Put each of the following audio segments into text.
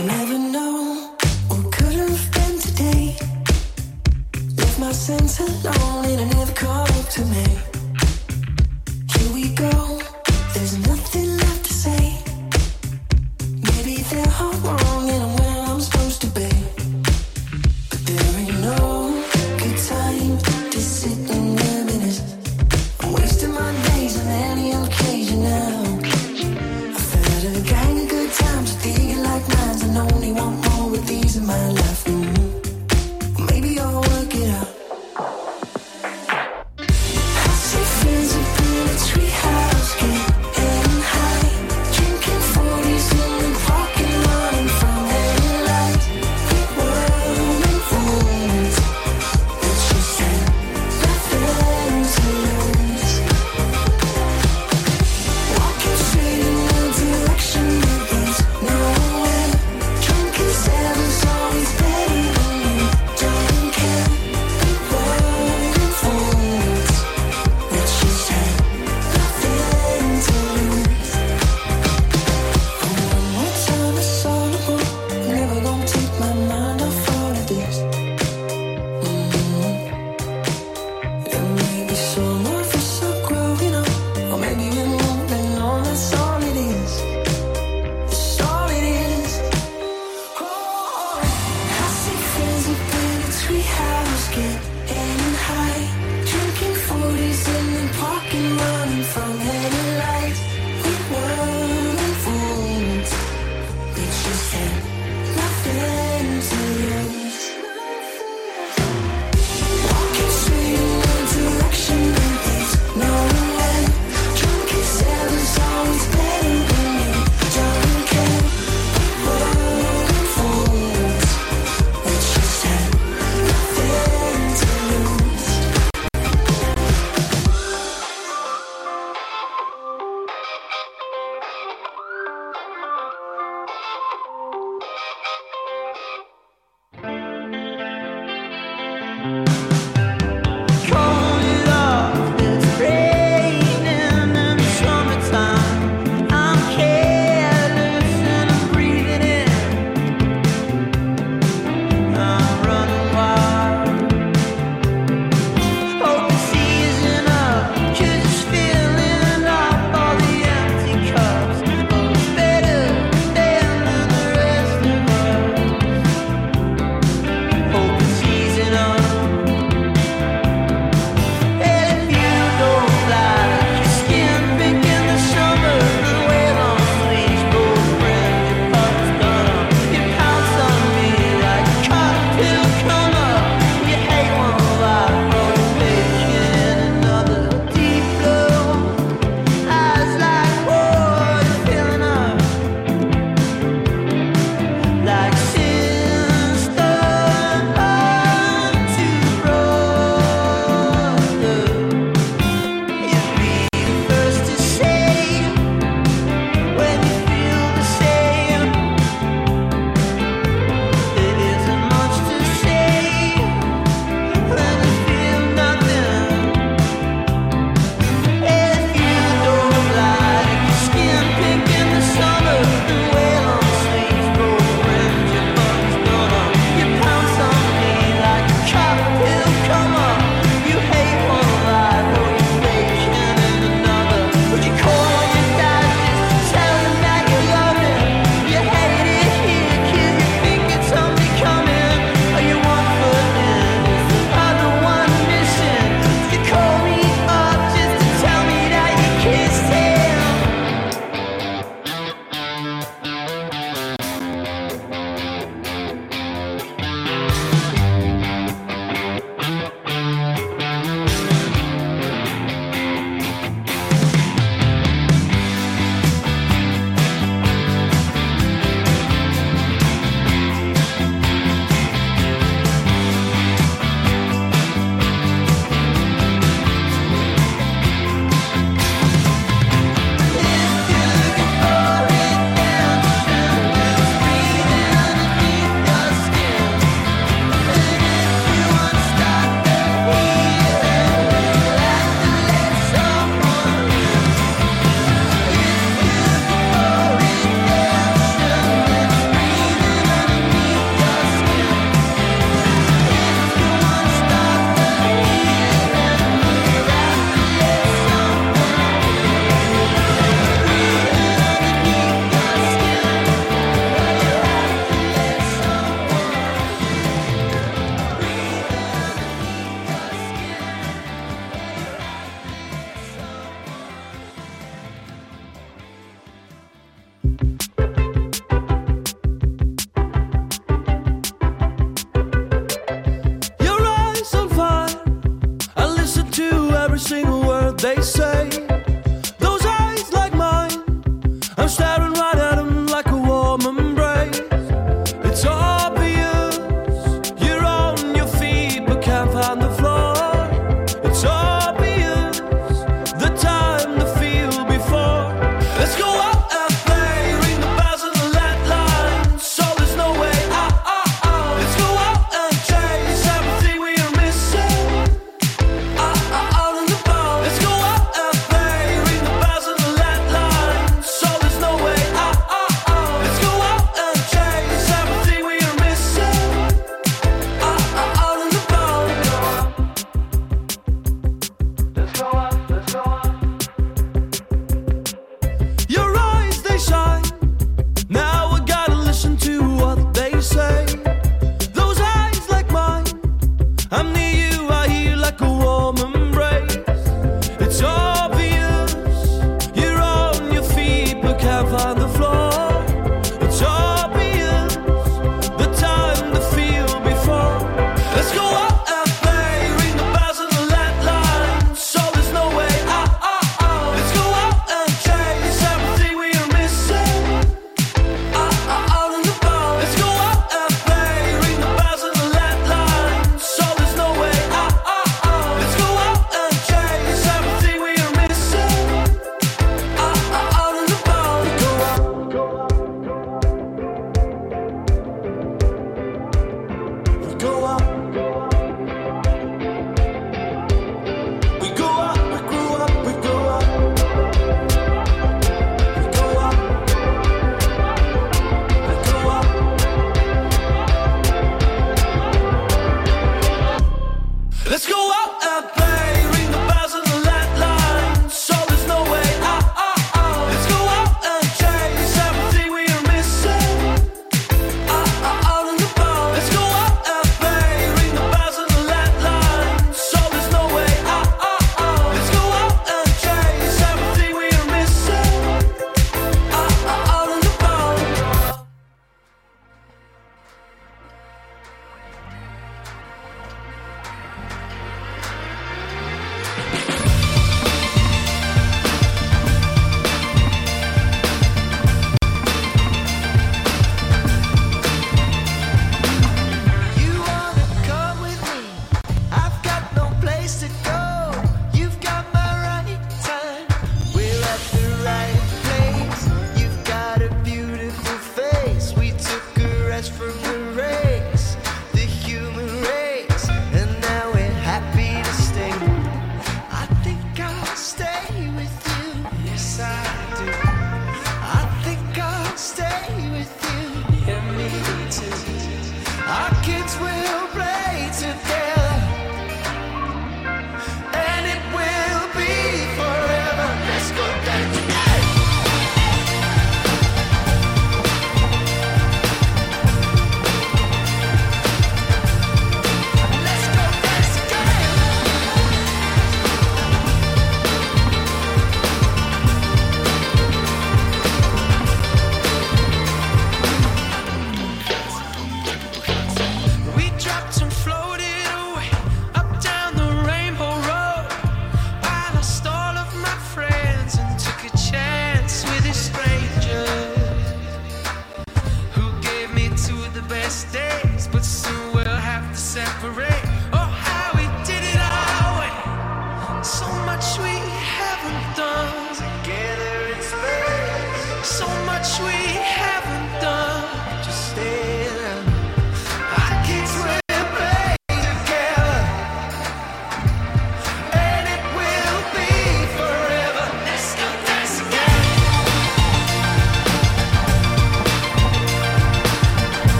Whenever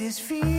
this feeling.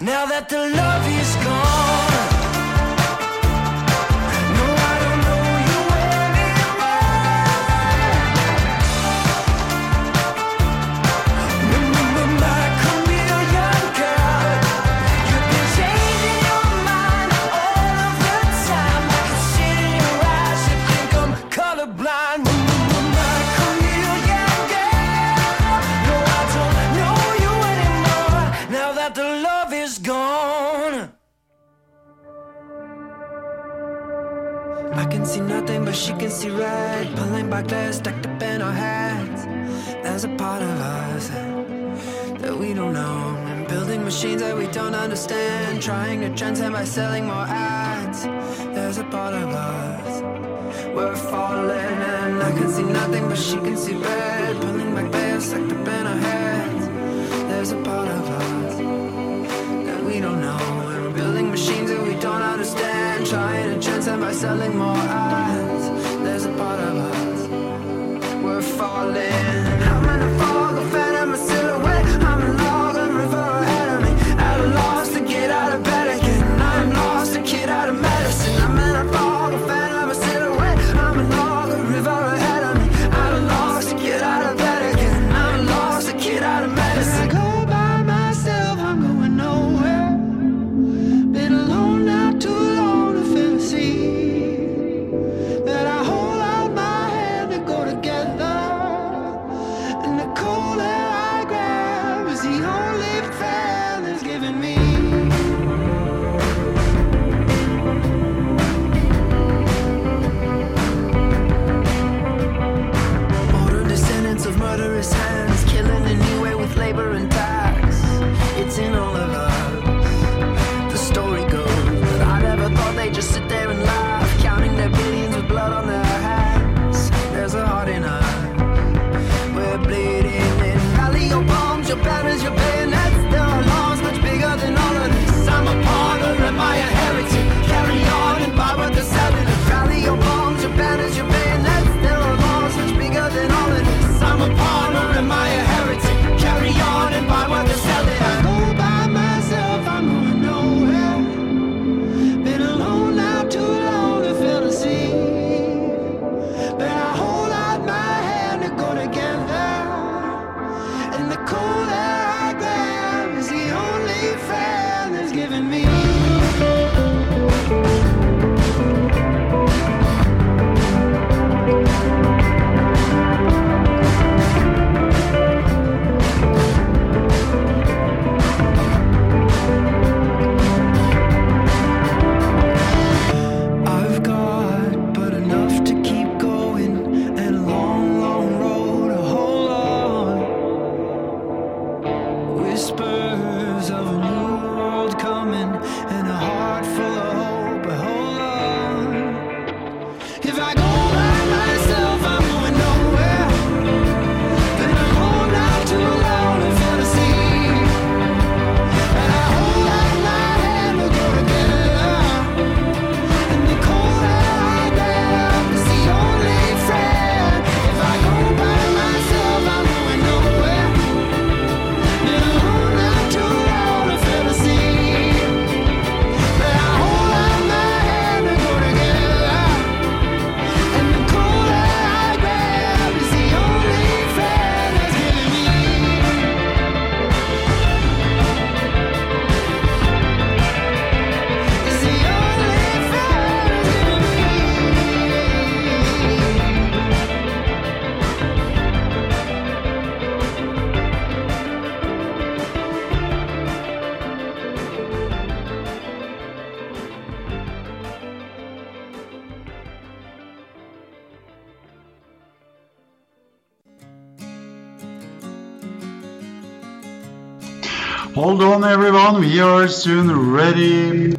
Now that the love is gone icy red, pulling back glass stacked up in our heads. There's a part of us that we don't know. And building machines that we don't understand, trying to transcend by selling more ads. There's a part of us. We're falling, and I can see nothing, but she can see red. Pulling back glass stacked up in our heads. There's a part of us that we don't know building machines that we don't understand. Trying to transcend by selling more ads. darling. On, everyone. We are soon ready.